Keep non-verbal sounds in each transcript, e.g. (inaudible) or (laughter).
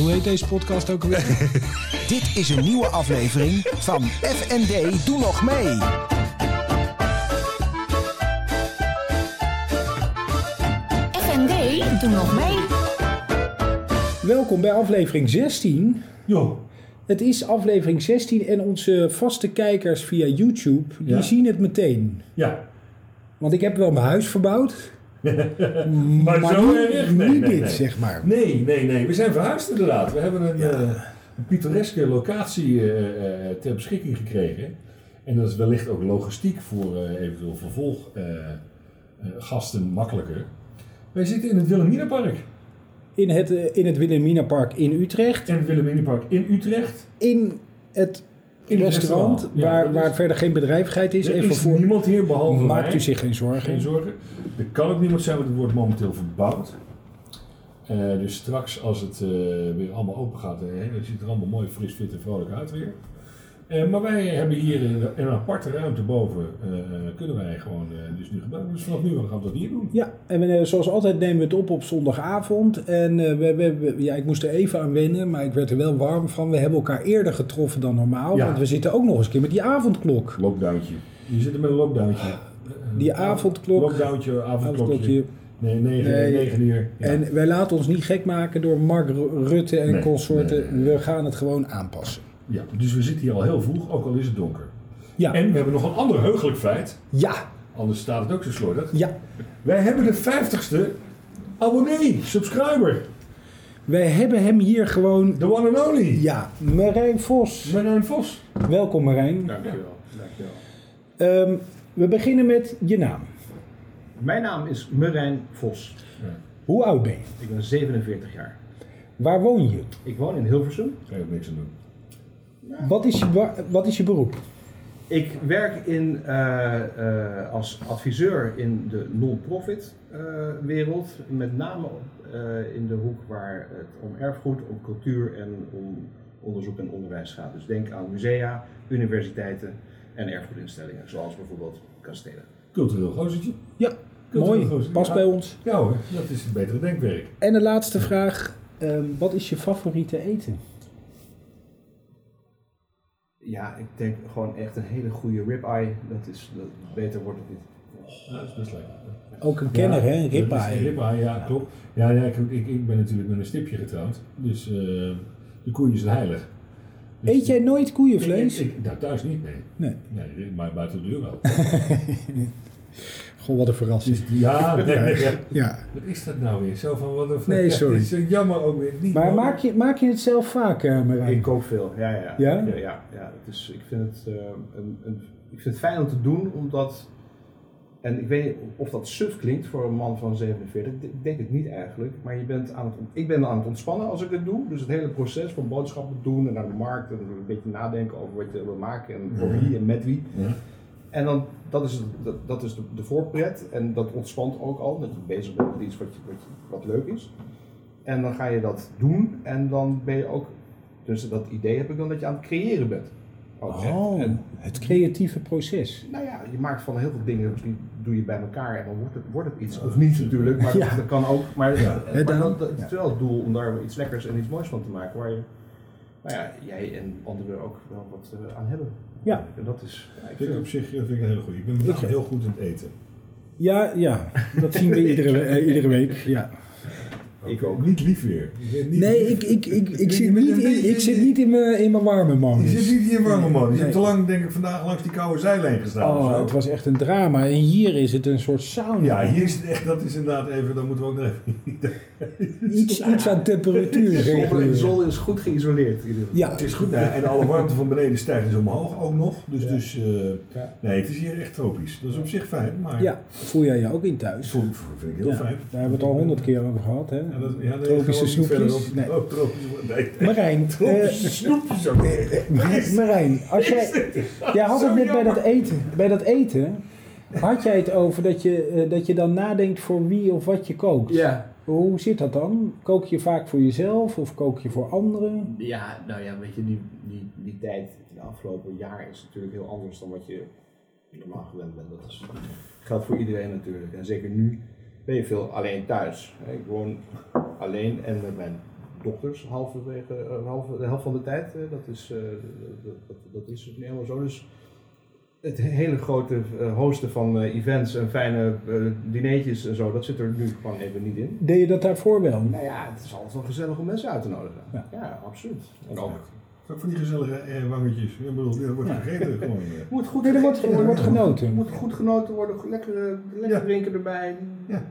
Hoe heet deze podcast ook alweer? (laughs) Dit is een nieuwe aflevering van FND Doe Nog Mee. FND, doe nog mee. Welkom bij aflevering 16. Jo, Het is aflevering 16 en onze vaste kijkers via YouTube, die Ja. zien het meteen. ja. Want ik heb wel mijn huis verbouwd, Maar, zo niet? Nee, nee, dit, nee. zeg maar. Nee, nee, nee. We zijn verhuisd inderdaad. We hebben een, eh, een pittoreske locatie eh, eh, ter beschikking gekregen. En dat is wellicht ook logistiek voor eh, eventueel vervolggasten makkelijker. Wij zitten in het Wilhelminapark. In het, in het Wilhelminapark in Utrecht, En het Wilhelminapark in Utrecht. in het In restaurant, restaurant, waar, waar is- verder geen bedrijvigheid is. Er Even is voor, niemand hier behalve maakt mij. u zich geen zorgen. Geen zorgen. Er kan ook niemand zijn, want het wordt momenteel verbouwd. Eh, dus straks als het eh, weer allemaal open gaat, eh, het ziet er allemaal mooi fris, fit en vrolijk uit weer. Maar wij hebben hier in, een aparte ruimte boven, kunnen wij gewoon dus nu gebruiken. Dus vanaf nu gaan we dat hier doen. Ja, en we, eh, zoals altijd nemen we het op op zondagavond. En eh, we, we, we- ja, ik moest er even aan wennen, maar ik werd er wel warm van. We hebben elkaar eerder getroffen dan normaal, Ja. want we zitten ook nog eens een keer met die avondklok. Lockdowntje. Je zit er met een lockdowntje. Eh, Die avondklok. Lockdowntje, avondklokje. Nee, 9 Nee. 9 uur. Ja. En wij laten ons niet gek maken door Mark Ru- Rutte en Nee, consorten. nee. We gaan het gewoon aanpassen. ja, dus we zitten hier al heel vroeg, ook al is het donker. Ja, En we hebben nog een ander heugelijk feit. ja, Anders staat het ook zo slordig. ja. Wij hebben de 50ste abonnee, subscriber. Wij hebben hem hier gewoon. The one and only. Ja, Marijn Vos. Marijn Vos. Welkom Marijn. Dankjewel. Dankjewel. Ehm, we beginnen met je naam. Mijn naam is Marijn Vos. Hoe oud ben je? Ik ben 47 jaar. Waar woon je? Ik woon in Hilversum. Je ook niks aan doen. Wat is je, wa- wat is je beroep? Ik werk in, eh, eh, als adviseur in de non-profit eh, wereld. Met name eh, in de hoek waar het om erfgoed, om cultuur en om onderzoek en onderwijs gaat. Dus denk aan musea, universiteiten en erfgoedinstellingen. Zoals bijvoorbeeld kastelen. Cultureel gozertje. Ja, Cultureel mooi. gozertje. Past Ja. bij ons. Ja hoor, dat is het betere denkwerk. En de laatste vraag. ehm, wat is je favoriete eten? Ja, ik denk gewoon echt een hele goede ribeye. Dat is, dat, beter wordt het niet. Ja, dat is best lekker. Ook een kenner, hè? Is ribeye. Ribeye, ja, klopt. Ja, ja ik, ik, ik ben natuurlijk met een stipje getrouwd. Dus eh, de koeien zijn heilig. Dus- Eet jij nooit koeienvlees? Ik, ik, nou, thuis niet, nee. Nee. Nee, maar buiten de deur wel. Goh, wat een verrassing. Dus, ja, nee, nee, ja. Ja. Wat is dat nou weer? Zo van wat een Nee, sorry. Het is zo jammer ook weer. Niet Maar maak je, maak je het zelf vaak, eh, Marijn? Ik kook veel, ja, ja. Ja? Ja, ja, ja. Het is, ik, vind het, eh, een, een, ik vind het fijn om te doen, omdat... En ik weet niet of dat suf klinkt voor een man van 47. Ik denk het niet eigenlijk. Maar je bent aan het, ik ben aan het ontspannen als ik dit doe. Dus het hele proces van boodschappen doen en naar de markt. En een beetje nadenken over wat je wil maken en voor wie en met wie. Ja. En dan, dat is, dat, dat is de, de voorpret en dat ontspant ook al, dat je bezig bent met iets wat, je, wat, wat leuk is. En dan ga je dat doen en dan ben je ook, dus dat idee heb ik dan dat je aan het creëren bent. Oh, En, het creatieve proces. nou ja, je maakt van heel veel dingen, die doe je bij elkaar en dan wordt het, wordt het iets. Of niet natuurlijk, maar Ja. dat, kan ook. Maar, Ja. maar dan- dat, dat is wel het doel om daar iets lekkers en iets moois van te maken, waar je, nou ja, jij en anderen ook wel wat eh, aan hebben. Ja. En dat is, ja, ik Vind ik op zich vind ik een hele goede. Ik ben heel goed in het eten. Ja, ja. Dat zien we (laughs) iedere, eh, iedere week. Ja. Ik ook. Niet lief weer. Je niet Nee, lief. ik, ik, ik, ik Je zit niet in, ik zit niet in mijn, in mijn warme Je modus. zit niet hier warme man. Je Nee. hebt te lang denk ik vandaag langs die koude zijlijn gestaan. Oh, zo. het was echt een drama. En hier is het een soort sauna. Ja, hier is het echt, dat is inderdaad even, dan moeten we ook nog even... (laughs) Iets, iets aan temperatuur De zon is goed geïsoleerd. in. Ja, Het is goed, ja, en alle warmte van beneden stijgt dus omhoog ook nog. Dus, Ja. dus eh, Ja. nee, het is hier echt tropisch. Dat is op zich fijn, maar ja, voel jij je ook in thuis? voel- vind ik heel Ja, fijn. Daar hebben we het al honderd keer over gehad. Hè? Ja, dat, ja, nee, Tropische snoepjes? verder op- Nee. Oh, tropische, nee. Marijn, (laughs) Tropische snoepjes ook. Marijn, als jij, jij had het net bij dat eten. Bij dat eten had jij het over dat je, eh, dat je dan nadenkt voor wie of wat je kookt. Ja. Hoe zit dat dan? Kook je vaak voor jezelf of kook je voor anderen? ja, nou ja, weet je, die, die, die tijd, de afgelopen jaar is natuurlijk heel anders dan wat je normaal gewend bent. Dat is, geldt voor iedereen natuurlijk. En zeker nu ben je veel alleen thuis. Ik woon alleen en met mijn dochters halverwege, eh, halve, de helft van de tijd. eh, dat, is, eh, dat, dat, dat is nu helemaal zo. Dus het hele grote hosten van eh, events en fijne dineetjes en zo, dat zit er nu gewoon even niet in. Deed je dat daarvoor wel? Nou ja, het is altijd wel gezellig om mensen uit te nodigen. Ja. Ja, absoluut. En ook, Ook van die gezellige eh, wangetjes. Ik bedoel, wordt Ja. gegeten gewoon. eh. moet goed Nee, er wordt, gegeten er wordt worden. genoten. Er moet goed genoten worden, lekker, eh, lekker Ja. drinken erbij. Ja.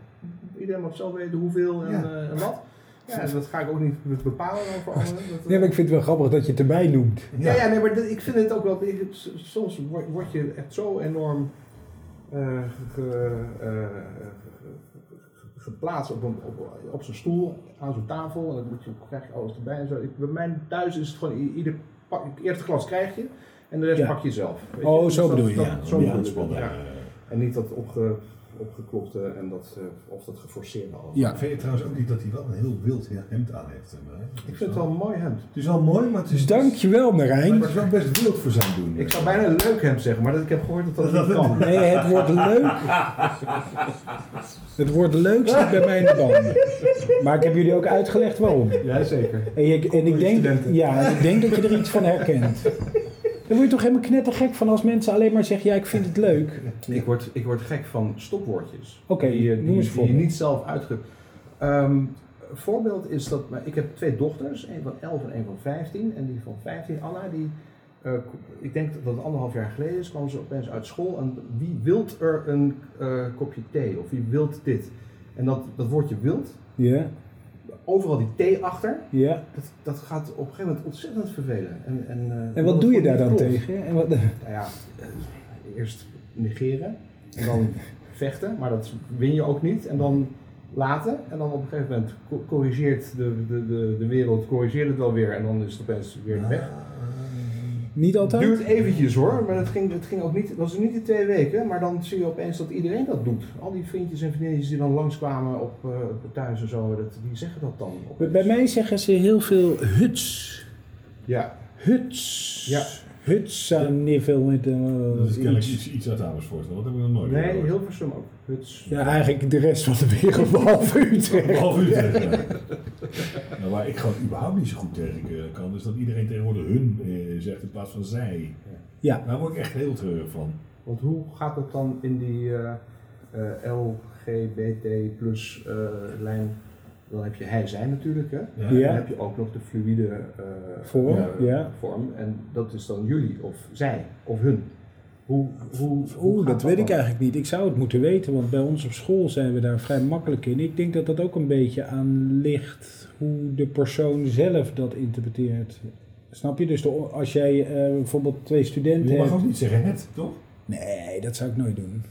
Iedereen mag zelf weten hoeveel en, Ja. eh, en wat. Ja, en dat ga ik ook niet bepalen dan voor anderen. Dat, Nee, maar ik vind het wel grappig dat je het erbij noemt. Ja, ja, nee, maar ik vind het ook wel. ik- s- soms word, word je echt zo enorm eh, ge- eh, ge- geplaatst op, een, op, op zo'n stoel, aan zo'n tafel. En dan moet je, krijg je alles erbij en zo. Ik, bij mij thuis is het gewoon ieder pak, eerste glas krijg je en de rest Ja. pak je zelf. Weet Oh, zo bedoel je, dat- ja. Zo Ja, bedoel. En niet dat opge, opgeklopte en dat, eh, of dat geforceerde alles. Ja. Vind je trouwens ook niet dat hij wel een heel wild hemd aan heeft? hè? Ik vind het wel een mooi hemd. Het is wel mooi, maar het is, Dus dankjewel, maar Marijn. het is wel best wild voor zijn doen. Ik zou bijna een leuk hemd zeggen, maar dat, ik heb gehoord dat dat niet kan. Nee, het wordt leuk. (laughs) Het wordt leuk zit bij mij in de banden. Maar ik heb jullie ook uitgelegd waarom. Jazeker. En, je, en, ik, denk, ja, ik denk dat je er iets van herkent. Daar word je toch helemaal knettergek van als mensen alleen maar zeggen, ja, ik vind het leuk. (laughs) Ik word, ik word gek van stopwoordjes. Oké, die, die je niet zelf uitge... Ehm, voorbeeld is dat, ik heb twee dochters, een van 11 en een van 15. En die van 15, Anna, die, eh, ik denk dat het anderhalf jaar geleden is, kwam ze opeens uit school. En wie wilt er een eh, kopje thee? Of wie wilt dit? En dat, dat woordje wilt, Ja, overal die thee achter, ja. dat, dat gaat op een gegeven moment ontzettend vervelen. En, en, eh, En wat doe je daar dan klopt. tegen? En wat, Nou ja, eh, eerst negeren en dan (laughs) vechten, maar dat win je ook niet. En dan laten en dan op een gegeven moment co- corrigeert de, de, de, de wereld, corrigeert het wel weer en dan is het opeens weer weg. Niet Het altijd? duurt eventjes hoor, maar het ging, het ging ook niet, het was niet in twee weken, maar dan zie je opeens dat iedereen dat doet. Al die vriendjes en vriendinnetjes die dan langskwamen op, eh, op thuis en zo, dat, die zeggen dat dan. Bij- Bij mij zeggen ze heel veel huts. Ja, Huts. Ja. Huts aan niveau met eh, Dat is kennelijk iets. iets, uit Amersfoort. Wat hebben we nog nooit nee, gehoord. Hilversum ook. Huts. Ja, eigenlijk de rest van de wereld behalve Utrecht. Behalve Utrecht, ja. (laughs) waar ik gewoon überhaupt niet zo goed tegen eh, kan, is dat iedereen tegenwoordig hun eh, zegt in plaats van zij. Ja. Daar word ik echt heel treurig van. Want hoe gaat het dan in die eh, eh, LGBT plus eh, lijn? Dan heb je hij, zij natuurlijk, hè? Ja. Ja. Dan heb je ook nog de fluïde eh, Vorm, ja. vorm. En dat is dan jullie, of zij, of hun. Hoe, hoe, hoe Oeh, dat weet ik eigenlijk niet. Ik zou het moeten weten, want bij ons op school zijn we daar vrij makkelijk in. Ik denk dat dat ook een beetje aan ligt hoe de persoon zelf dat interpreteert. Snap je? Dus de, als jij eh, bijvoorbeeld twee studenten Je mag hebt. ook niet zeggen het, toch? Nee, dat zou ik nooit doen.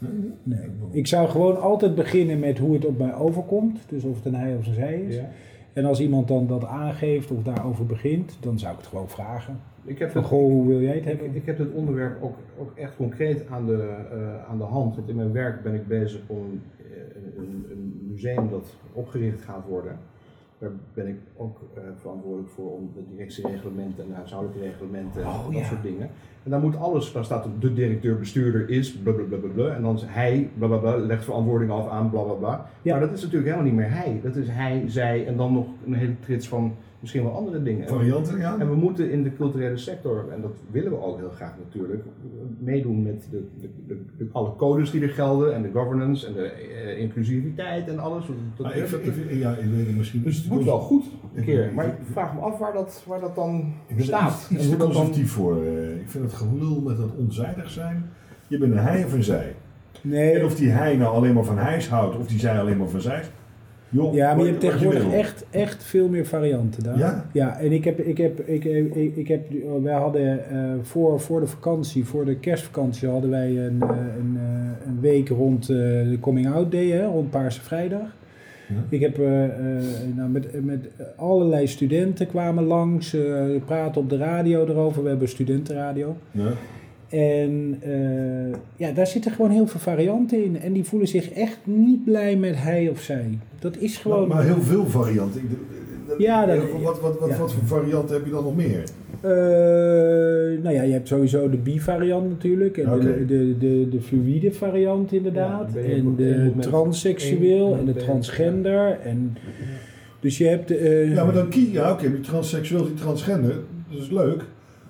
Nee. Ik zou gewoon altijd beginnen met hoe het op mij overkomt. Dus of het een hij of een zij is. Ja. En als iemand dan dat aangeeft of daarover begint, dan zou ik het gewoon vragen. Ik heb Van, het, goh, hoe wil jij het hebben? ik heb dit onderwerp ook, ook echt concreet aan de, eh, aan de hand. Want in mijn werk ben ik bezig om een, eh, een, een museum dat opgericht gaat worden. Daar ben ik ook eh, verantwoordelijk voor om de directiereglementen en de huishoudelijke reglementen en Oh, dat ja. soort dingen. En daar moet alles, daar staat de directeur-bestuurder is, blablabla, en dan is hij, blablabla, legt verantwoording af aan, blablabla. Ja. Maar dat is natuurlijk helemaal niet meer hij. Dat is hij, zij en dan nog een hele trits van misschien wel andere dingen. Varianten, ja. En we moeten in de culturele sector, en dat willen we ook heel graag natuurlijk, meedoen met de, de, de, de- alle codes die er gelden en de governance en de eh, inclusiviteit en alles. Dat, ik ik ja, ik weet het misschien. dus het moet wel goed een keer. Maar ik vraag me af waar dat, waar dat dan Ik ben staat. iets, te dan, voor. eh. Ik vind het gelul met dat onzijdig zijn. Je bent een hij of een zij. Nee, En of die hij nou alleen maar van hijs houdt, of die zij alleen maar van zij. Joh, Ja, maar je hebt tegenwoordig echt, echt veel meer varianten daar. Ja? Ja, en ik heb, ik heb, ik, ik, heb wij hadden eh, voor, voor de vakantie, voor de kerstvakantie, hadden wij een, eh, een, eh, een week rond de Coming Out Day, hè, rond Paarse Vrijdag. Ja. Ik heb nou, met, met allerlei studenten kwamen langs, praten op de radio erover. We hebben studentenradio. Ja. En eh, ja, daar zitten gewoon heel veel varianten in. En die voelen zich echt niet blij met hij of zij. Dat is Maar, gewoon. maar heel veel varianten. Ik- dat- Ja, dat- wat, wat, wat, ja. wat voor varianten heb je dan nog meer? Eh, nou ja, je hebt sowieso de bi-variant natuurlijk. En de, de, de, de fluïde variant inderdaad. Ja, en de transseksueel en de transgender. En Dus je hebt... eh, Ja, maar dan kies ja, oké, die transseksueel, die transgender, dat is leuk.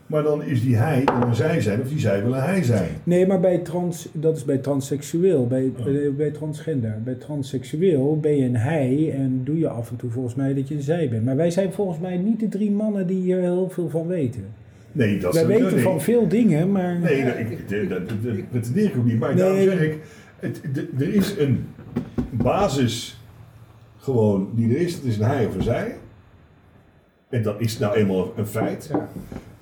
Maar dan is die hij wil een zij zijn, of die zij wil een hij zijn. Nee, maar bij trans, dat is bij transseksueel, bij, Oh. bij, bij transgender. Bij transseksueel ben je een hij en doe je af en toe volgens mij dat je een zij bent. Maar wij zijn volgens mij niet de drie mannen die hier heel veel van weten. Nee, dat wij is weten van veel dingen, maar... Nee, dat, ik, dat, dat, dat pretendeer ik ook niet. Maar daarom zeg ik, het, de- er is een basis gewoon die er is. Het is een hij of een zij. En dat is nou eenmaal een feit. Ja.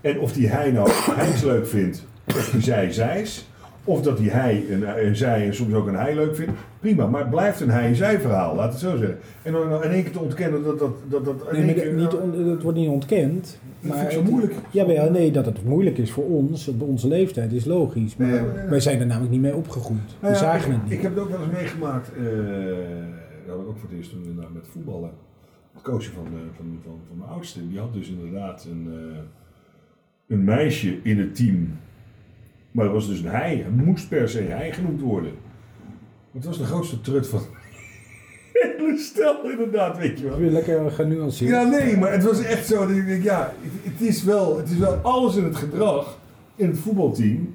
En of die hij nou (coughs) hijs leuk vindt, of die zij zijs. Of dat die hij een, zij en soms ook een hij leuk vindt. Prima, maar het blijft een hij-zij verhaal, laat het zo zeggen. En dan in één keer te ontkennen dat dat... dat, dat Nee, keer, niet, on- dat wordt niet ontkend. Dat Maar vind ik zo het- moeilijk. Jawel, nee, dat het moeilijk is voor ons, op onze leeftijd, is logisch. Maar Nee, ja. wij zijn er namelijk niet mee opgegroeid. We Nou ja, zagen ik, het niet. Ik heb het ook wel eens meegemaakt. eh dat ik ook voor het eerst toen met voetballen. Het coachje van, eh, van, van, van mijn oudste. Die had dus inderdaad een, eh, een meisje in het team. Maar dat was dus een hij. Hij moest per se hij genoemd worden. Het was de grootste trut van (laughs) het stel inderdaad, weet je wel. Weer lekker genuanceerd. Ja, nee, maar het was echt zo dat ik denk, ja, het, het is wel, het is wel alles in het gedrag in het voetbalteam.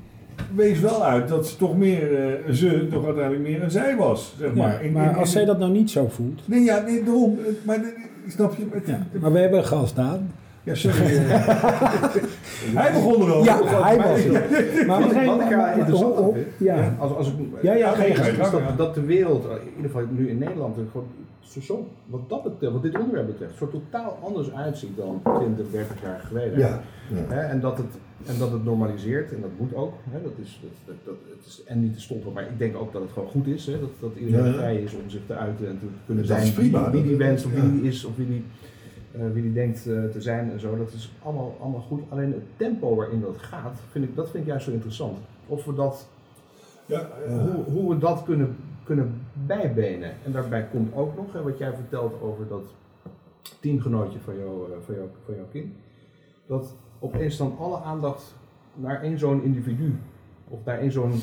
Wees wel uit dat ze toch meer, eh, ze toch uiteindelijk meer een zij was, zeg Ja, maar. In- maar in- als zij dat nou niet zo voelt. Nee, ja, nee, daarom. eh, Maar eh, snap je? Het, Ja. Maar we hebben een gast aan. Ja, sorry. (laughs) (laughs) Hij begon erover. Ja, hij was het. (laughs) Maar Wat, ik er interessant aan oh, vind, Ja. als, als ik, Ja, ja, gang, dat, ja. dat de wereld, in ieder geval nu in Nederland, er gewoon zo, zo, wat, dat betreft, wat dit onderwerp betreft, zo totaal anders uitziet dan 20, 30 jaar geleden. Ja, en, dat het, en dat het normaliseert, en dat moet ook. Hè, dat is, dat, dat, dat, het is en niet te stoppen, maar ik denk ook dat het gewoon goed is. Hè, dat, dat iedereen Ja, vrij is om zich te uiten en te kunnen Dat zijn is prima. wie, wie die wenst, of ja. wie die is, of wie die, wie die denkt eh, te zijn en zo. Dat is allemaal, allemaal goed. Alleen het tempo waarin dat gaat, vind ik, dat vind ik juist zo interessant. Of we dat Ja, eh, hoe, hoe we dat kunnen, kunnen bijbenen. En daarbij komt ook nog, hè, wat jij vertelt over dat teamgenootje van, jou, eh, van, jou, van jouw kind, dat opeens dan alle aandacht naar één zo'n individu of naar één zo'n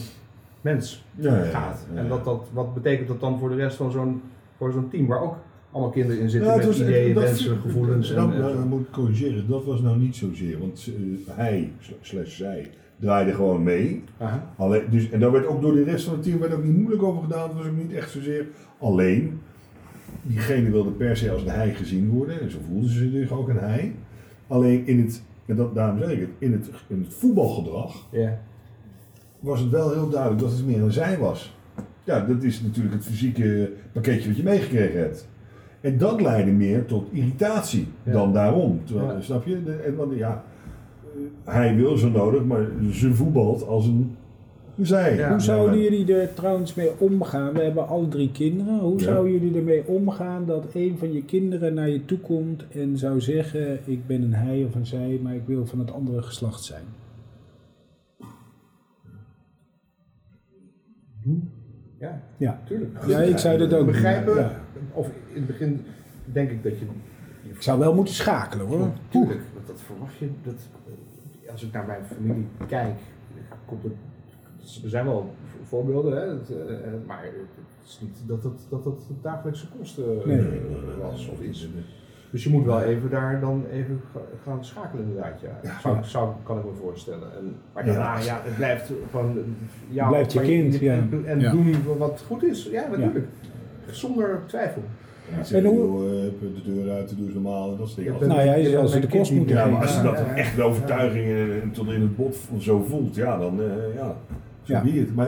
mens Ja, ja, ja. gaat. Ja, En dat, dat, wat betekent dat dan voor de rest van zo'n, voor zo'n team, waar ook allemaal kinderen in zitten Ja, met ideeën, dat- wensen, gevoelens. Nou, en, nou, en dan moet ik corrigeren. Dat was nou niet zozeer. Want eh, hij, slash zij, draaide gewoon mee. Aha. Alleen, dus, en daar werd ook door de rest van het team werd ook niet moeilijk over gedaan. Het was ook niet echt zozeer alleen. Diegene wilde per se als een hij gezien worden. En zo voelden ze zich ook een hij. Alleen in het, en dat, daarom zeg ik het, in het, in het voetbalgedrag Ja. was het wel heel duidelijk dat het meer een zij was. Ja, dat is natuurlijk het fysieke pakketje wat je meegekregen hebt. En dat leidde meer tot irritatie Ja. dan daarom. Terwijl, Ja. Snap je? De, en, want, ja, eh, hij wil zo nodig, maar ze voetbalt als een zij. Ja. Hoe zouden jullie er trouwens mee omgaan? We hebben alle drie kinderen. Hoe Ja. zouden jullie ermee omgaan dat een van je kinderen naar je toe komt en zou zeggen: Ik ben een hij of een zij, maar ik wil van het andere geslacht zijn? Ja, Ja, tuurlijk. ja ik zou dat ook begrijpen. Ja. Of in het begin denk ik dat je. je Ik zou wel moeten schakelen hoor. Tuurlijk, dat, dat verwacht je. Dat, eh, als ik naar mijn familie kijk, komt het, er zijn wel voorbeelden, hè, dat, eh, eh, maar het is niet dat het, dat het de dagelijkse kosten Nee. was of is. Dus je moet wel even daar dan even ga- gaan schakelen inderdaad, ja. Zou, zou, kan ik me voorstellen. En, maar Ja. daarna, ja, het blijft gewoon eh, jou. Blijft je kind, ja. En, Ja. doen wat goed is, ja natuurlijk. Zonder twijfel. En En hoe- hoe... de deur uit, doe eens normaal en dat soort dingen. Ja, Nou ja, zal ze de kost niet- moeten Ja, maar als je Ja, dat ja, ja. echt de overtuiging en, en tot in het bot zo voelt, ja, dan eh, ja, zo Ja. be it. Maar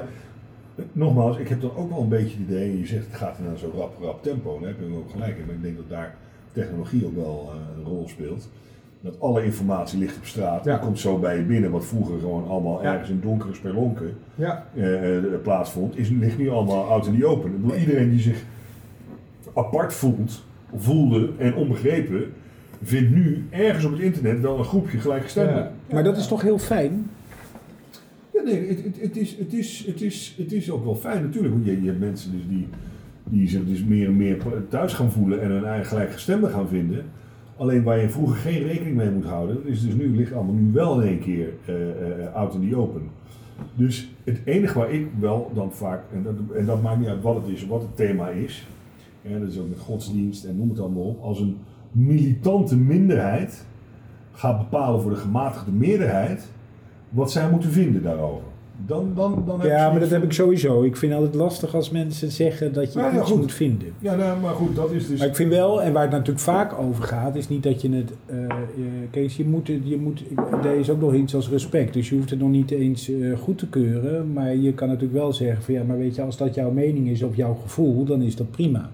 eh, nogmaals, ik heb dan ook wel een beetje het idee, je zegt het gaat in een zo rap, rap tempo, daar heb je ook gelijk in, maar ik denk dat daar technologie ook wel eh, een rol speelt. Dat alle informatie ligt op straat, Ja. die komt zo bij je binnen, wat vroeger gewoon allemaal Ja. ergens in donkere spelonken Ja, eh, eh, plaatsvond, is, ligt nu allemaal out in the open. Ik bedoel, iedereen die zich apart voelt, voelde en onbegrepen, vindt nu ergens op het internet wel een groepje gelijkgestemden. Ja. Maar dat is toch heel fijn? Ja, nee, het, het, het, is, het, is, het, is, het is ook wel fijn natuurlijk. Je, je hebt mensen dus die, die zich dus meer en meer thuis gaan voelen en hun eigen gelijkgestemden gaan vinden. Alleen waar je vroeger geen rekening mee moet houden, is dus nu ligt allemaal nu wel in één keer eh, out in the open. Dus het enige waar ik wel dan vaak, en dat, en dat maakt niet uit wat het is, wat het thema is, Ja, dat is ook met godsdienst en noem het allemaal op. Als een militante minderheid gaat bepalen voor de gematigde meerderheid wat zij moeten vinden daarover. Dan, dan, dan Ja, maar dat heb ik sowieso. Ik vind het altijd lastig als mensen zeggen dat je Ja, ja, iets moet vinden. Ja, nou, maar goed, dat is dus. Maar ik vind wel, en waar het natuurlijk vaak over gaat, is niet dat je het. eh, Kees, je moet, je moet. Er is ook nog iets als respect. Dus je hoeft het nog niet eens eh, goed te keuren. Maar je kan natuurlijk wel zeggen: van ja, maar weet je, als dat jouw mening is of jouw gevoel, dan is dat prima.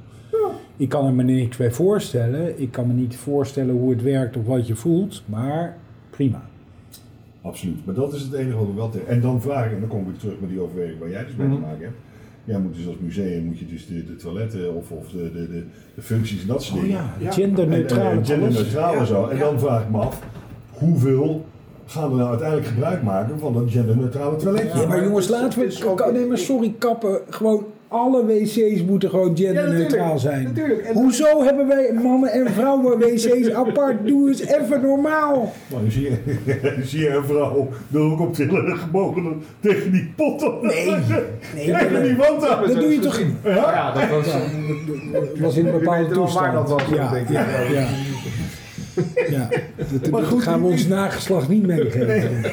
Ik kan er me niks bij voorstellen. Ik kan me niet voorstellen hoe het werkt of wat je voelt. Maar prima. Absoluut. Maar dat is het enige wat we wel tegen. En dan vraag ik, en dan kom ik weer terug met die overweging waar jij dus mee te Mhm. maken hebt. Jij moet dus als museum moet je dus de, de toiletten of, of de, de, de, de functies en dat soort Oh dingen. ja, Ja. genderneutraal. En, en, en genderneutraal en Ja, zo. En ja. dan vraag ik me af, hoeveel gaan we nou uiteindelijk gebruik maken van dat genderneutrale toiletje? Ja, maar jongens, laten we. nee, maar sorry, kappen. Gewoon alle wc's moeten gewoon genderneutraal zijn. natuurlijk. En- Hoezo hebben wij mannen en vrouwen wc's (laughs) apart? Doe eens even normaal. Maar dan zie je, (laughs) zie je een vrouw door ook op tillen gebogen tegen die pot op. Nee, nee, Tegen die wand aan. Dat doe je toch- Ja, ja dat was... Was in een bepaalde toestand. dat was, ja, denk ik. ja, ja. (laughs) ja. Dat, Maar dat goed, gaan we ons nageslacht niet meegeven. Nee,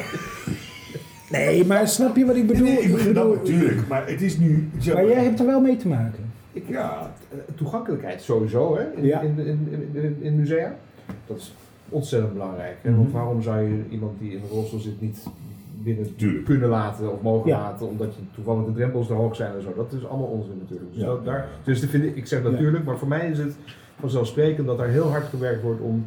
maar snap je wat ik bedoel? Nee, ik Ik bedoel, natuurlijk, maar het is nu... zeg maar jij hebt er wel mee te maken. Ik, ja, eh, toegankelijkheid sowieso hè, in, Ja. in, in, in, in musea. Dat is ontzettend belangrijk. Hè? Mhm. Want waarom zou je iemand die in een rolstoel zit niet binnen Tuurlijk. kunnen laten of mogen Ja. laten, omdat je toevallig de drempels te hoog zijn en zo. Dat is allemaal onzin natuurlijk. Dus, Ja. dat, daar, dus dat vind ik, ik zeg Ja. natuurlijk, maar voor mij is het vanzelfsprekend dat er heel hard gewerkt wordt om.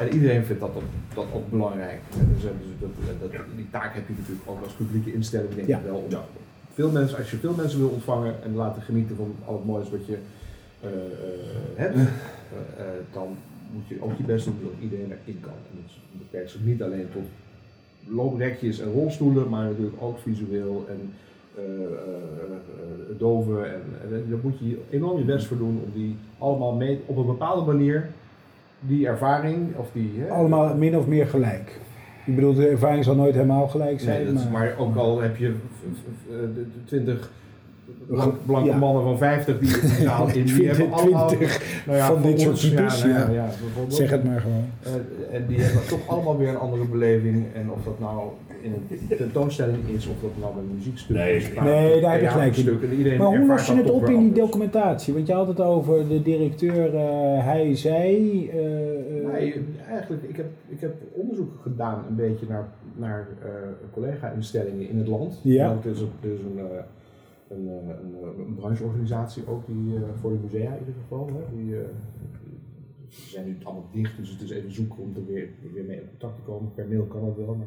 En iedereen vindt dat ook, dat ook belangrijk. Dus, dus dat, dat, die taak heb je natuurlijk ook als publieke instelling, denk ik wel. Om veel mensen, als je veel mensen wil ontvangen en laten genieten van al het moois wat je eh, eh, hebt, eh, dan moet je ook je best doen dat iedereen erin kan. En dat beperkt zich niet alleen tot looprekjes en rolstoelen, maar natuurlijk ook visueel en doven. En, en daar moet je enorm je best voor doen om die allemaal mee, op een bepaalde manier, die ervaring of die... hè, Allemaal min of meer gelijk. Ik bedoel, de ervaring zal nooit helemaal gelijk zijn. Nee, maar... maar ook al heb je v- v- de- de 20 blank- blanke Ja. mannen van 50 die zaal (laughs) in, die hebben allemaal 20 nou ja, van dit soort types, Ja, nou ja. Zeg het maar gewoon. Eh, en die hebben toch allemaal weer een andere beleving. En of dat nou in een tentoonstelling is, of dat nou een muziekstuk Nee, is. nee, daar heb je gelijk in. Maar hoe los je het op in die documentatie? Want je had het over de directeur, eh, hij, zij. eh, eh, Nee, eigenlijk, ik heb, ik heb onderzoek gedaan een beetje naar, naar eh, collega-instellingen in het land. Ja. Want Er is, een- is een, eh, een, eh, een, een brancheorganisatie ook, die, eh, voor de musea in ieder geval. Hè, die, eh, ze zijn nu allemaal dicht, dus het is even zoeken om er weer, weer mee in contact te komen. Per mail kan dat wel. Maar,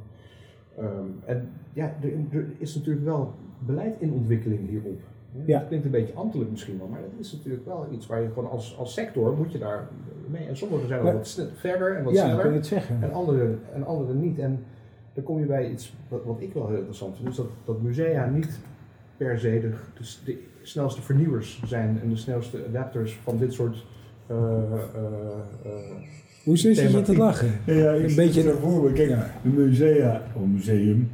ehm, en ja, er, er is natuurlijk wel beleid in ontwikkeling hierop. Ja. Dat klinkt een beetje ambtelijk misschien wel, maar dat is natuurlijk wel iets waar je gewoon als, als sector moet je daar mee. En sommigen zijn al Maar- wat verder en wat ja, sneller. het zeggen. En anderen, en anderen niet. En dan kom je bij iets wat, wat ik wel heel interessant vind. Dus dat, dat musea niet per se de, de, s- de snelste vernieuwers zijn en de snelste adapters van dit soort. eh, eh, eh, Hoe is het je thematiek. te lachen? Ja, ik Een beetje- voor me. Kijk, Ja. een musea, of museum,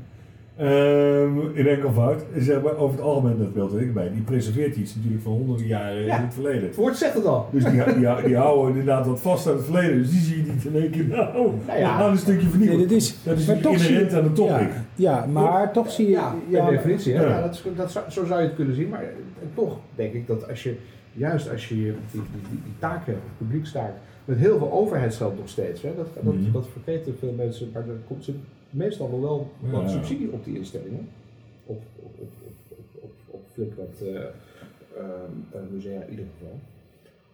ehm, in enkelvoud, zeg maar, over het algemeen, dat beeld ik bij, die preserveert iets natuurlijk van honderden jaren Ja. in het verleden. het woord zegt het al. Dus die, die, die houden inderdaad wat vast aan het verleden, dus die zie je niet in één keer, nou, Nou we ja. gaan een stukje Nee, vernieuwen. dat is, Dat is maar natuurlijk toch zie je- inherent aan de topic. Ja, ja, maar toch zie je. Ja, per definitie. Hè? Ja. Ja. dat is, dat zo zou je het kunnen zien. Maar en toch denk ik dat als je, juist als je die, die, die, die taak hebt, publiekstaak, met heel veel overheidsgeld nog steeds, hè? Dat, dat, Mhm. dat vergeten veel mensen, maar er komt meestal nog wel wat Ja. subsidie op die instellingen. Op, op, op, op, op, flink wat eh, ehm, eh, musea in ieder geval.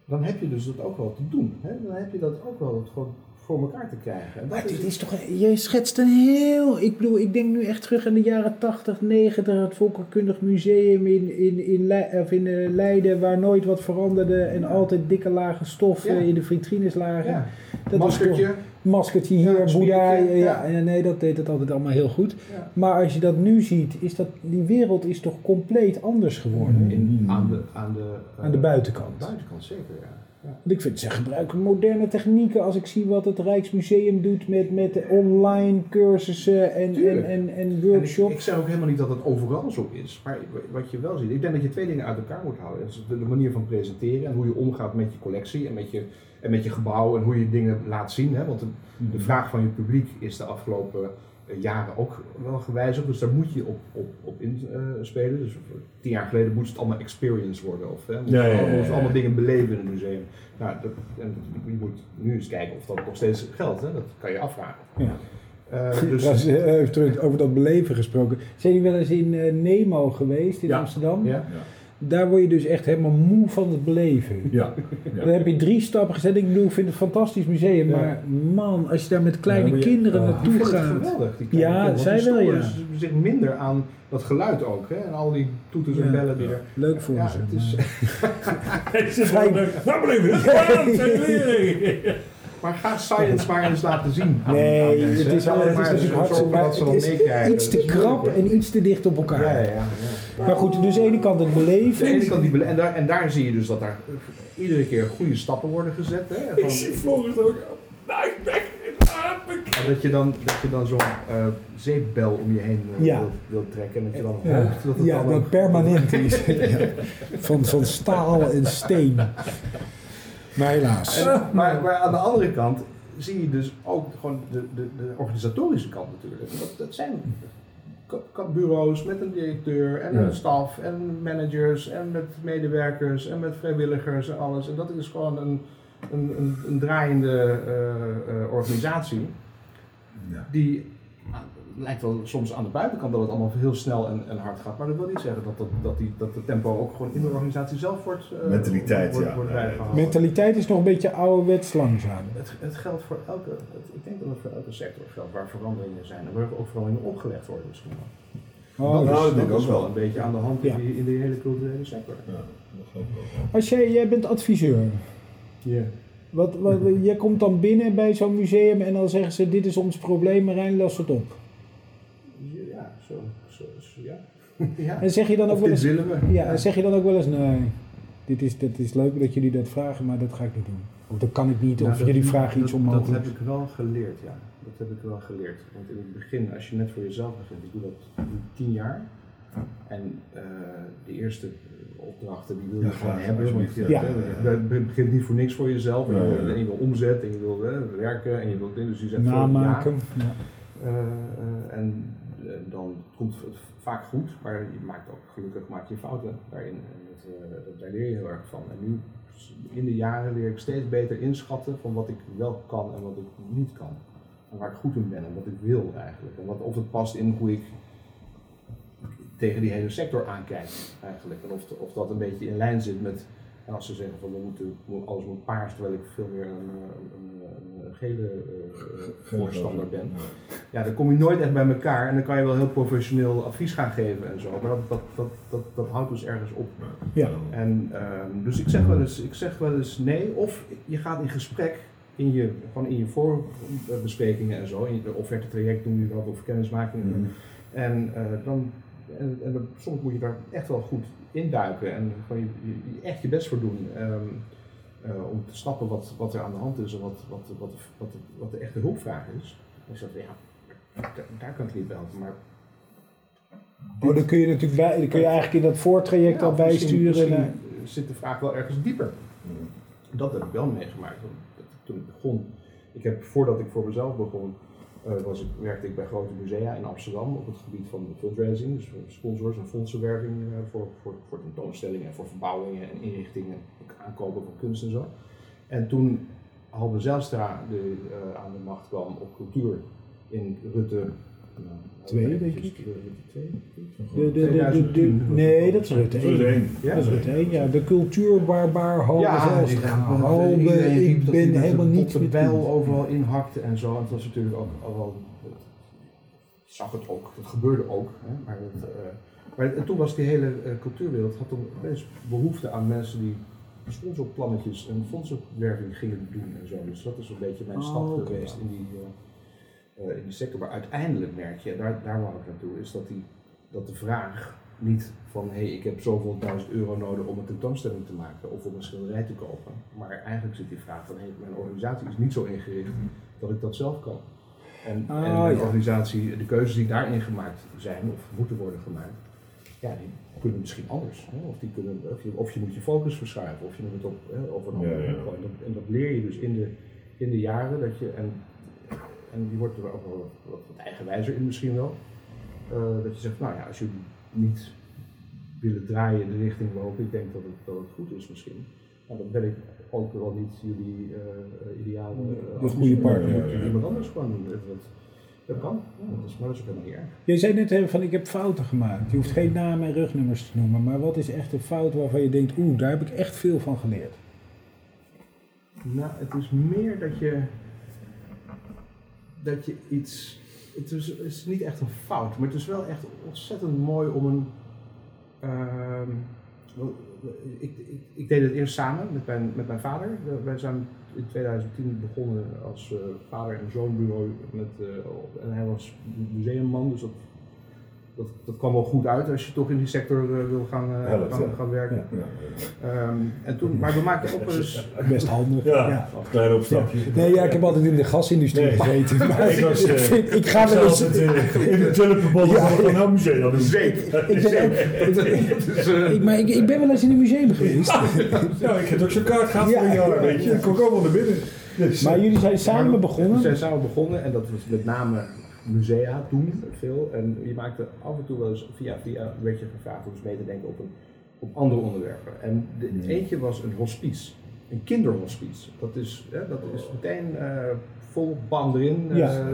Dan heb je dus dat ook wel te doen. Hè? Dan heb je dat ook wel het gewoon voor elkaar te krijgen. Maar dit is toch, je schetst een heel, ik bedoel, ik denk nu echt terug aan de jaren 80, 90, het Volkerkundig Museum in, in, in, Le- of in eh, Leiden, waar nooit wat veranderde en altijd dikke lagen stof Ja. in de vitrines lagen. ja. Dat was Maskertje. toch- maskertje Ja, hier, een Boeddha, ja, ja. ja, nee, dat deed het altijd allemaal heel goed. Ja. Maar als je dat nu ziet, is dat, die wereld is toch compleet anders geworden. In, aan de, aan de, Aan de eh, buitenkant. Aan de buitenkant, zeker, ja. Want ik vind ze gebruiken moderne technieken als ik zie wat het Rijksmuseum doet met, met online cursussen en, en, en, en En ik, workshops. ik zeg ook helemaal niet dat het overal zo is. Maar wat je wel ziet, ik denk dat je twee dingen uit elkaar moet houden. Dat is de, de manier van presenteren en hoe je omgaat met je collectie en met je, en met je gebouw en hoe je dingen laat zien. Hè? Want de, de vraag van je publiek is de afgelopen jaren ook wel gewijzigd. Dus daar moet je op, op, op inspelen. dus tien jaar geleden moest het allemaal experience worden. Of hè, moest Ja, ja, ja, allemaal, ja. moest allemaal dingen beleven in het museum. Nou, dat, en je moet nu eens kijken of dat nog steeds geldt. Hè? Dat kan je afvragen. Ja. Eh, dus, eh, terug over dat beleven gesproken. Zijn jullie wel eens in eh, Nemo geweest in Ja. Amsterdam? ja. Daar word je dus echt helemaal moe van het beleven. Ja. Dan heb je drie stappen gezet. Ik bedoel, ik vind het een fantastisch museum. Ja. Maar man, als je daar met kleine Ja, maar je- kinderen. Die naartoe het gaat. geweldig, die Ja, kinderen, zij wel, ja. zich minder aan dat geluid ook. Hè? En al die toeters en bellen die er... Leuk voor Ja, ze. het is, Het is Nou het lering. maar ga science maar eens laten zien. aan- Nee, aan het is, het is Maar natuurlijk zo- hartstikke het is iets te krap en iets te dicht op elkaar. Ja, ja, ja. Maar goed, dus aan de ene kant het beleven. De ene kant die bele- en, daar, en daar zie je dus dat daar eh, iedere keer goede stappen worden gezet. Hè? Ik Van- zie Floris ook. Nou, ik ben ik. en dat je dan, dat je dan zo'n eh, zeepbel om je heen Ja. wilt, wilt trekken. En dat je dan Ja, hoopt dat het ja dan dat permanent is. (laughs) Ja. Van, van staal en steen. Maar helaas. En, maar, maar aan de andere kant zie je dus ook gewoon de, de, de organisatorische kant natuurlijk. Dat, dat zijn bureaus met een directeur en Ja. een staf en managers en met medewerkers en met vrijwilligers en alles. En dat is gewoon een, een, een, een draaiende eh, eh, organisatie Ja. die lijkt wel soms aan de buitenkant dat het allemaal heel snel en, en hard gaat. Maar dat wil niet zeggen dat, dat, dat, die, dat de tempo ook gewoon in de organisatie zelf wordt, eh, Mentaliteit, wordt, ja. wordt Ja, bijgehouden. Mentaliteit is nog een beetje ouderwets langzaam. Het, het geldt voor elke, het- ik denk dat het voor elke sector geldt waar veranderingen zijn en waar ook veranderingen opgelegd worden misschien wel. Oh, dat is, nou, ik denk dat is ook wel wel. een beetje aan de hand Ja. in, die, in de hele culturele sector. Ja, dat. Als jij, jij bent adviseur. Ja. Wat, wat, jij komt dan binnen bij zo'n museum en dan zeggen ze: Dit is ons probleem, Marijn, los het op. (laughs) ja. En zeg je dan ook Of wel dit eens: willen we. Ja, en zeg je dan ook wel eens: Nee, dit is, dit is leuk dat jullie dat vragen, maar dat ga ik niet doen. Of dat kan ik niet, Nou, of dat- jullie vragen dat, iets onmogelijks. Dat heb ik wel geleerd, ja. Dat heb ik wel geleerd. Want in het begin, als je net voor jezelf begint, ik doe dat tien jaar. En eh, de eerste opdrachten die wil je Ja, gewoon hebben. Want je, ja. begint niet voor niks voor jezelf. En, je, Ja, wil, ja. en je wil omzet en je wil hè, werken en je wilt dit. Dus je zegt van, Namaken. ja. Ja. Eh, eh, en eh, dan komt het vaak goed, maar je maakt ook gelukkig maak je fouten daarin. En dat, eh, daar leer je heel erg van. En nu in de jaren leer ik steeds beter inschatten van wat ik wel kan en wat ik niet kan. En waar ik goed in ben en wat ik wil eigenlijk. En wat, of het past in hoe ik tegen die hele sector aankijk eigenlijk. En of, of dat een beetje in lijn zit met, en als ze zeggen van we moeten, alles moet paars, terwijl ik veel meer een, een gele eh, voorstander ben. Ja, dan kom je nooit echt bij elkaar en dan kan je wel heel professioneel advies gaan geven en zo. Maar dat, dat, dat, dat, dat houdt dus ergens op. Ja. En, ehm, dus ik zeg, wel eens, ik zeg wel eens nee, of je gaat in gesprek in je, gewoon in je voorbesprekingen en zo, in je offerte traject doen je dat of kennismaking. Mhm. En eh, dan, en, en dan- soms moet je daar echt wel goed induiken en gewoon je, je- je echt je best voor doen. ehm, eh, om te snappen wat, wat er aan de hand is en wat, wat, wat, wat, wat de echte hulpvraag is. Dan zeg ik, ja, daar, daar kan ik niet bij helpen, maar Oh, dan kun je natuurlijk bij, dan kun je eigenlijk in dat voortraject Ja, al misschien- bijsturen. Misschien naar- zit de vraag wel ergens dieper. Dat heb ik wel meegemaakt. Toen ik begon, ik heb voordat ik voor mezelf begon, was ik, werkte ik bij grote musea in Amsterdam op het gebied van fundraising, dus voor sponsors en fondsenwerving eh, voor, voor, voor tentoonstellingen en voor verbouwingen en inrichtingen, aankopen van kunst en zo. En toen Halbe Zijlstra de, eh, aan de macht kwam op cultuur in Rutte. Nou, Twee, denk ik. Rutte 2, denk ik. De, de, de, de, de- 2010. nee, dat is Rutte Dat is 1. één. Ja? Dat is Rutte 1, ja. De cultuurbarbaar Halbe Ja, Halbe, ik dat ben helemaal botte met bijl overal inhakte en zo. En het was natuurlijk ook al wel. Ik zag het ook, het gebeurde ook. Hè? Maar, het, eh, maar en toen was die hele eh, cultuurwereld had toen opeens behoefte aan mensen die sponsorplannetjes en fondsenwerving gingen doen en zo. Dus dat is een beetje mijn Oh, stap geweest ja. in, die, eh, in die sector. Maar uiteindelijk merk je, daar, daar wou ik naartoe, is dat, die, dat de vraag niet van hé, hey, ik heb zoveel duizend euro nodig om een tentoonstelling te maken of om een schilderij te kopen. Maar eigenlijk zit die vraag van hé, hey, mijn organisatie is niet zo ingericht dat ik dat zelf kan. En, Ah, en mijn ja. organisatie, de keuzes die daarin gemaakt zijn of moeten worden gemaakt, ja, die kunnen misschien anders. Hè? Of, die kunnen, of, je, of je moet je focus verschuiven, of je moet het op, hè, op een andere Ja, ja. gooien. En dat, en dat leer je dus in de, in de jaren dat je, en, en die wordt er ook wel wat, wat eigenwijzer in misschien wel, eh, dat je zegt, nou ja, als jullie niet willen draaien in de richting waarop ik denk dat het, dat het goed is misschien, nou, dan ben ik ook wel niet jullie eh ideale uh, De goede partner. Ja. Iemand anders gewoon doen. Dat, dat kan, ja, dat is, maar dat is ook helemaal niet erg. Je zei net even van ik heb fouten gemaakt. Je hoeft geen namen en rugnummers te noemen. Maar wat is echt een fout waarvan je denkt, oeh, daar heb ik echt veel van geleerd? Nou, het is meer dat je. Dat je iets. Het is, is niet echt een fout, maar het is wel echt ontzettend mooi om een. ehm, ik, ik, ik deed het eerst samen met mijn, met mijn vader. Wij zijn in 2010 begonnen als eh, vader- en zoonbureau. Met, eh, en hij was museumman, dus dat, dat, dat kwam wel goed uit als je toch in die sector eh, wil gaan, eh, Helpt, gaan, ja. gaan werken. Ja. Ja, Ehm, en toen, maar we maakten ook wel eens. (laughs) Best handig. ja. Ja. een klein opstapje. Nee, ja, ik heb altijd in de gasindustrie Nee. gezeten. Maar Ik was, eh, ik, vind- ik ga wel eens... in de tulpenbol Ja, van een museum. Zeep. (laughs) Ik ik, maar ik, ik ben wel eens in een museum geweest. Ja, ik heb ook zo'n kaart gehad Ja. voor een jaar, weet je. Ik kon ook allemaal naar binnen. Dus, Maar jullie zijn samen We begonnen. zijn samen begonnen en dat was met name musea toen veel. En je maakte af en toe wel eens via via werd je gevraagd om eens mee te denken op, een, op andere onderwerpen. En de, het eentje was een hospice, een kinderhospice. Dat is, hè, dat is meteen eh, vol bam erin. Ja. Eh,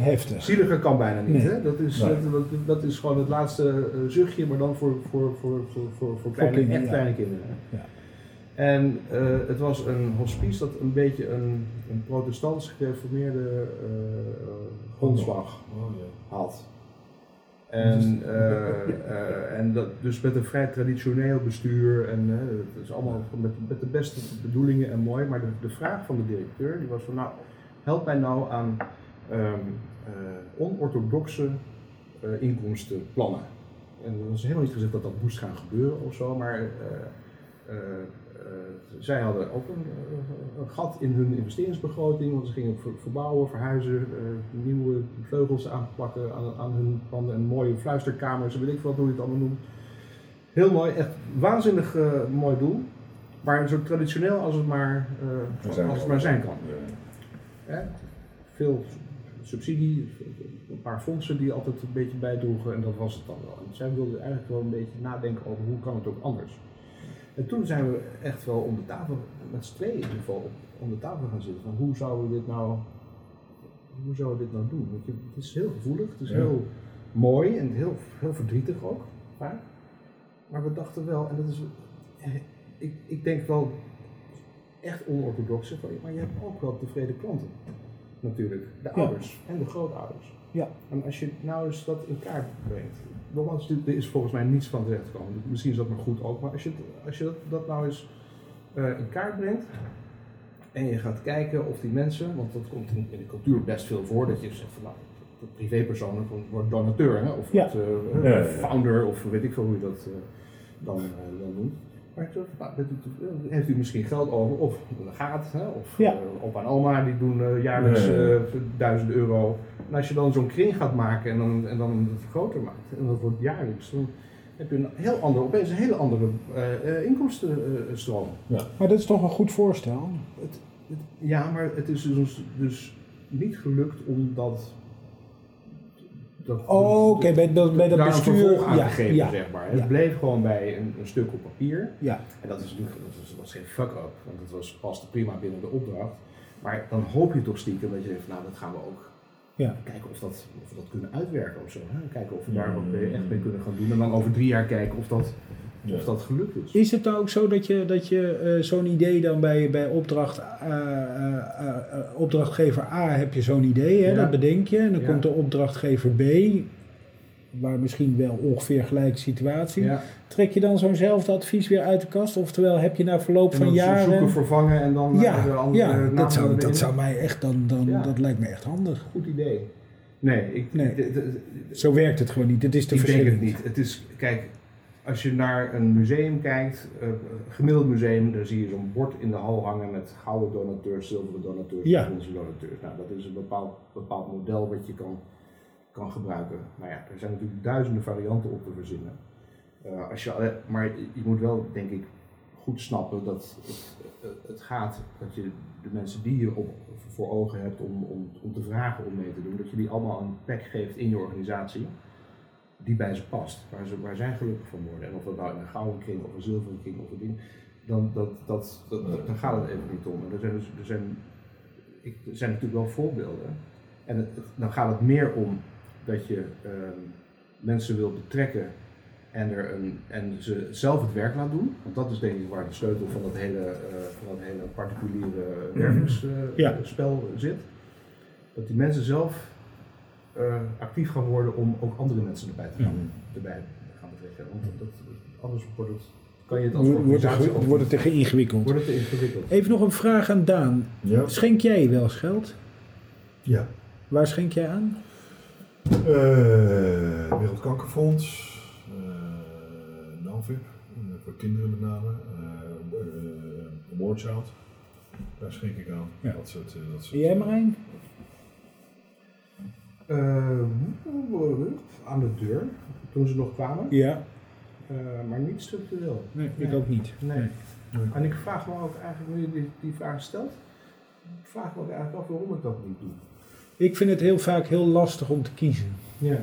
Heftig. Zieliger kan bijna niet. Nee. Hè? Dat, is, Nee. dat, dat, dat is gewoon het laatste eh, zuchtje, maar dan voor, voor, voor, voor, voor, voor kleine, kinderen, echt ja. kleine kinderen. Ja. En eh, het was een hospice dat een beetje een, een protestants gereformeerde eh, grondslag Oh, had. En, eh, en dat, dus met een vrij traditioneel bestuur en het is allemaal met, met de beste bedoelingen en mooi. Maar de, de vraag van de directeur die was van nou, help mij nou aan ehm, eh, onorthodoxe inkomstenplannen. En er was helemaal niet gezegd dat dat moest gaan gebeuren of zo, maar zij hadden ook een, eh, een gat in hun investeringsbegroting, want ze gingen ver- verbouwen, verhuizen, eh, nieuwe vleugels aanplakken aan, aan hun panden en mooie fluisterkamers, weet ik veel hoe je het allemaal noemt. Heel mooi, echt waanzinnig eh, mooi doel, maar zo traditioneel als het maar, Zijn als het kan. maar zijn kan. Ja. Veel subsidie, een paar fondsen die altijd een beetje bijdroegen en dat was het dan wel. En zij wilden eigenlijk wel een beetje nadenken over hoe kan het ook anders. En toen zijn we echt wel om de tafel, met z'n tweeën in ieder geval, om de tafel gaan zitten van hoe zouden we dit nou, hoe zouden we dit nou doen? Want je, het is heel gevoelig, het is Ja. heel mooi en heel, heel verdrietig ook, vaak. Maar we dachten wel, en dat is, ik, ik denk wel echt onorthodox, van, maar je hebt ook wel tevreden klanten. Natuurlijk, de ouders en de grootouders. Ja. En als je nou eens dat in kaart brengt. Nogmaals, er is volgens mij niets van terecht gekomen. Misschien is dat maar goed ook, maar als je, als je dat, dat nou eens eh, in kaart brengt. En je gaat kijken of die mensen, want dat komt in, in de cultuur best veel voor, dat je zegt van nou, de privépersonen wordt donateur, hè, of Ja. eh, founder, of weet ik veel hoe je dat eh, dan, dan noemt. Maar nou, heeft u misschien geld over, of een gaat, hè, of Ja. eh, opa en oma die doen eh, jaarlijks Ja, ja, ja. duizend euro. En als je dan zo'n kring gaat maken en dan, en dan het groter maakt, en dat wordt jaarlijks, dan heb je een heel andere, opeens een hele andere eh, eh, inkomstenstroom. Maar dat is toch een goed voorstel? Het, het- ja, maar het is dus, dus niet gelukt om dat. Dat Oh, oké, bij, dat, bij dat daar een bestuur. vervolg aan ja, te geven, ja, zeg maar. Het ja. bleef gewoon bij een, een stuk op papier. ja. En dat, is natuurlijk, dat was, was geen fuck-up, want het was, paste prima binnen de opdracht. Maar dan hoop je toch stiekem dat je denkt, van, nou dat gaan we ook Ja. kijken of, dat, of we dat kunnen uitwerken of zo. Hè? Kijken of we daar wat mee, echt mee kunnen gaan doen. En dan over drie jaar kijken of dat, Ja. of dat gelukt is. Is het nou ook zo dat je, dat je eh, zo'n idee dan bij, bij opdracht, eh, eh, opdrachtgever A heb je zo'n idee, hè? Ja. dat bedenk je. En dan Ja. komt de opdrachtgever B, waar misschien wel ongeveer gelijke situatie. Ja. Trek je dan zo'nzelfde advies weer uit de kast? Oftewel heb je na verloop En van dan zo- jaren... zoeken, vervangen en dan eh, de ja, andere ja namen dat, zou, dat zou mij echt dan, dan Ja. dat lijkt me echt handig. Goed idee. Nee, ik, Nee. Zo werkt het gewoon niet. Het is te ik denk het niet. Het is, kijk, als je naar een museum kijkt, eh, een gemiddeld museum, dan zie je zo'n bord in de hal hangen met gouden donateurs, zilveren donateurs, Ja. bronzen donateurs. Nou, dat is een bepaald, bepaald model wat je kan, kan gebruiken. Nou ja, er zijn natuurlijk duizenden varianten op te verzinnen. Eh, als je, maar je- moet wel, denk ik, goed snappen dat het, eh, het gaat dat je de mensen die je op, voor ogen hebt om, om, om te vragen om mee te doen, dat je die allemaal een plek geeft in je organisatie die bij ze past, waar, ze, waar zij gelukkig van worden. En of dat nou in een gouden kring of een zilveren kring of een ding, dan, dat, dat, dat, daar gaat het even niet om. En er zijn, dus, er zijn, ik, er zijn natuurlijk wel voorbeelden. En het, het- dan gaat het meer om dat je ehm, mensen wil betrekken en, er een, en ze zelf het werk laat doen. Want dat is denk ik waar de sleutel van dat hele, eh, van dat hele particuliere Ja. werkingsspel zit. Dat die mensen zelf eh, actief gaan worden om ook andere mensen erbij te gaan, erbij gaan betrekken. Want dat, anders wordt het, kan je het als Wordt het, wordt het te ingewikkeld. wordt het te ingewikkeld. Even nog een vraag aan Daan. Ja. Schenk jij wel eens geld? Ja. Waar schenk jij aan? Eh, Wereldkankerfonds, eh NAVIP, eh, voor kinderen met name, eh eh, War Child, daar schenk ik aan. Ja. Dat soort, eh, dat soort En jij Marijn? Eh, aan de deur, toen ze nog kwamen, Ja. Eh, maar niet structureel. Nee, ik Nee. ook niet. Nee. Nee. En ik vraag me ook eigenlijk, nu je die, die vraag stelt, vraag me ook eigenlijk af waarom ik dat niet doe. Ik vind het heel vaak heel lastig om te kiezen. Ja.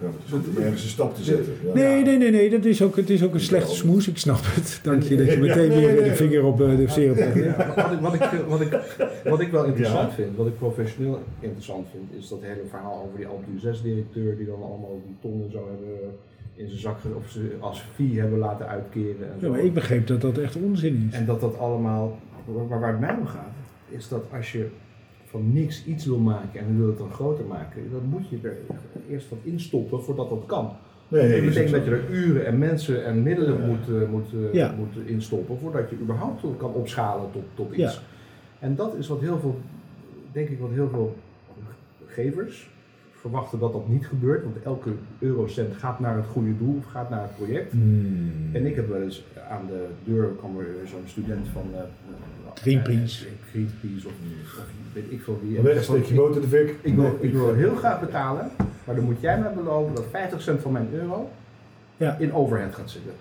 Ja, maar het is goed om ergens een stap te zetten. Ja. Nee, nee, nee, nee. Dat is ook, het is ook een slechte smoes. Ik snap het. (laughs) Dank je dat je meteen weer de vinger op eh, de legt. Ja, wat, ik, wat, ik, wat, ik, wat ik wel interessant Ja. vind, wat ik professioneel interessant vind, is dat hele verhaal over die Alpdu 6-directeur die dan allemaal die tonnen zo hebben in zijn zak, of ze als fee hebben laten uitkeren. En, Ja, zo. maar ik begreep dat dat echt onzin is. en dat dat allemaal, waar, waar het mij om gaat, is dat als je van niks iets wil maken en wil het dan groter maken, dan moet je er eerst wat instoppen voordat dat kan. Nee, dat nee, betekent dat je er uren en mensen en middelen Ja. moet, eh, moet, eh, Ja. moet instoppen voordat je überhaupt kan opschalen tot, tot iets. Ja. En dat is wat heel veel, denk ik, wat heel veel gevers verwachten dat dat niet gebeurt, want elke eurocent gaat naar het goede doel of gaat naar het project. Hmm. En ik heb wel eens aan de deur kwam er zo'n student van eh, Greenpeace. eh, Greenpeace of, of weet ik veel wie. En Weg, ik zeg steek je van, boot in de fik. ik, wil, ik wil heel graag betalen, maar dan moet jij mij beloven dat 50 cent van mijn euro Ja. in overhead gaat zitten.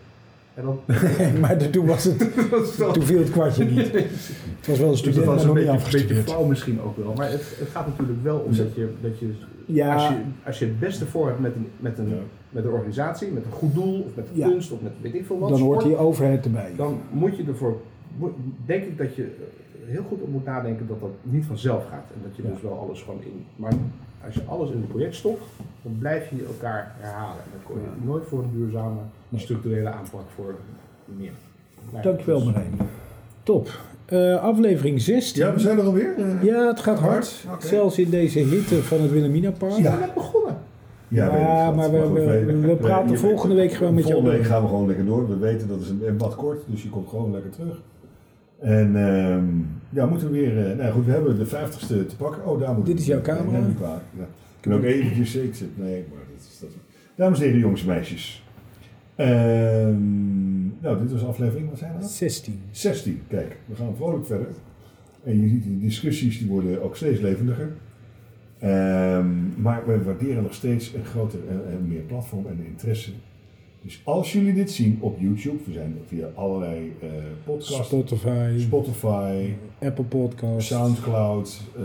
En dan, (laughs) maar toen, was het, (laughs) toen viel het kwartje niet. (laughs) Het was wel een Dus dat student, was een beetje, flauw misschien ook wel. Maar het, het gaat natuurlijk wel om dat je, dat je, Ja. als je, als je het beste voor hebt met een, met, een, met een organisatie, met een goed doel, of met Ja. kunst, of met weet ik veel wat, Dan hoort sport, die overheid erbij. dan moet je ervoor, denk ik dat je heel goed op moet nadenken dat dat niet vanzelf gaat. En dat je Ja. dus wel alles gewoon in, maar als je alles in het project stopt, dan blijf je elkaar herhalen. En dan kom je nooit voor een duurzame, structurele aanpak voor meer. Dankjewel dus- Marijn. Top. Eh, aflevering 16. Ja, we zijn er alweer. Eh, Ja, het gaat hard. Zelfs in deze hitte van het Wilhelmina Park. We zijn net begonnen. Ja, wat. maar we- we- we praten je- volgende week gewoon met je Volgende week gaan we gewoon lekker door. We weten dat is een, wat kort, dus je komt gewoon lekker terug. En ehm, ja, moeten we weer. eh, nou goed, we hebben de 50ste te pakken. Oh, daar moet Dit is jouw camera? Nee, niet waar. Ja. Ik kan ook eventjes. Ik zit, nee, maar dat is dat. Dames en heren, jongens en meisjes. Ehm, nou, dit was aflevering. Wat zijn dat? 16. 16. Kijk, we gaan vrolijk verder. En je ziet die discussies die worden ook steeds levendiger. Ehm, maar we waarderen nog steeds een groter en, en meer platform en interesse. Dus als jullie dit zien op YouTube, we zijn via allerlei eh podcasts, Spotify, Spotify, Apple Podcasts. Soundcloud. eh,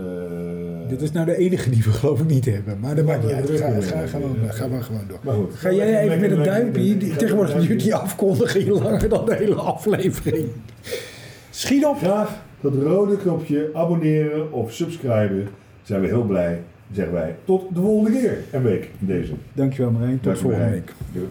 Dit is nou de enige die we geloof ik niet hebben. Maar dat maakt niet uit. Ga, we ga, maar- gewoon door. Maar goed. Ga jij even met een duimpje? Tegenwoordig duurt die afkondiging (laughs) langer dan de hele aflevering. Schiet op! Graag dat rode knopje abonneren of subscriben. Zijn we heel blij. Zeggen wij tot de volgende keer. En week in deze. Dankjewel Marijn. Tot Dank je, volgende week. Doei.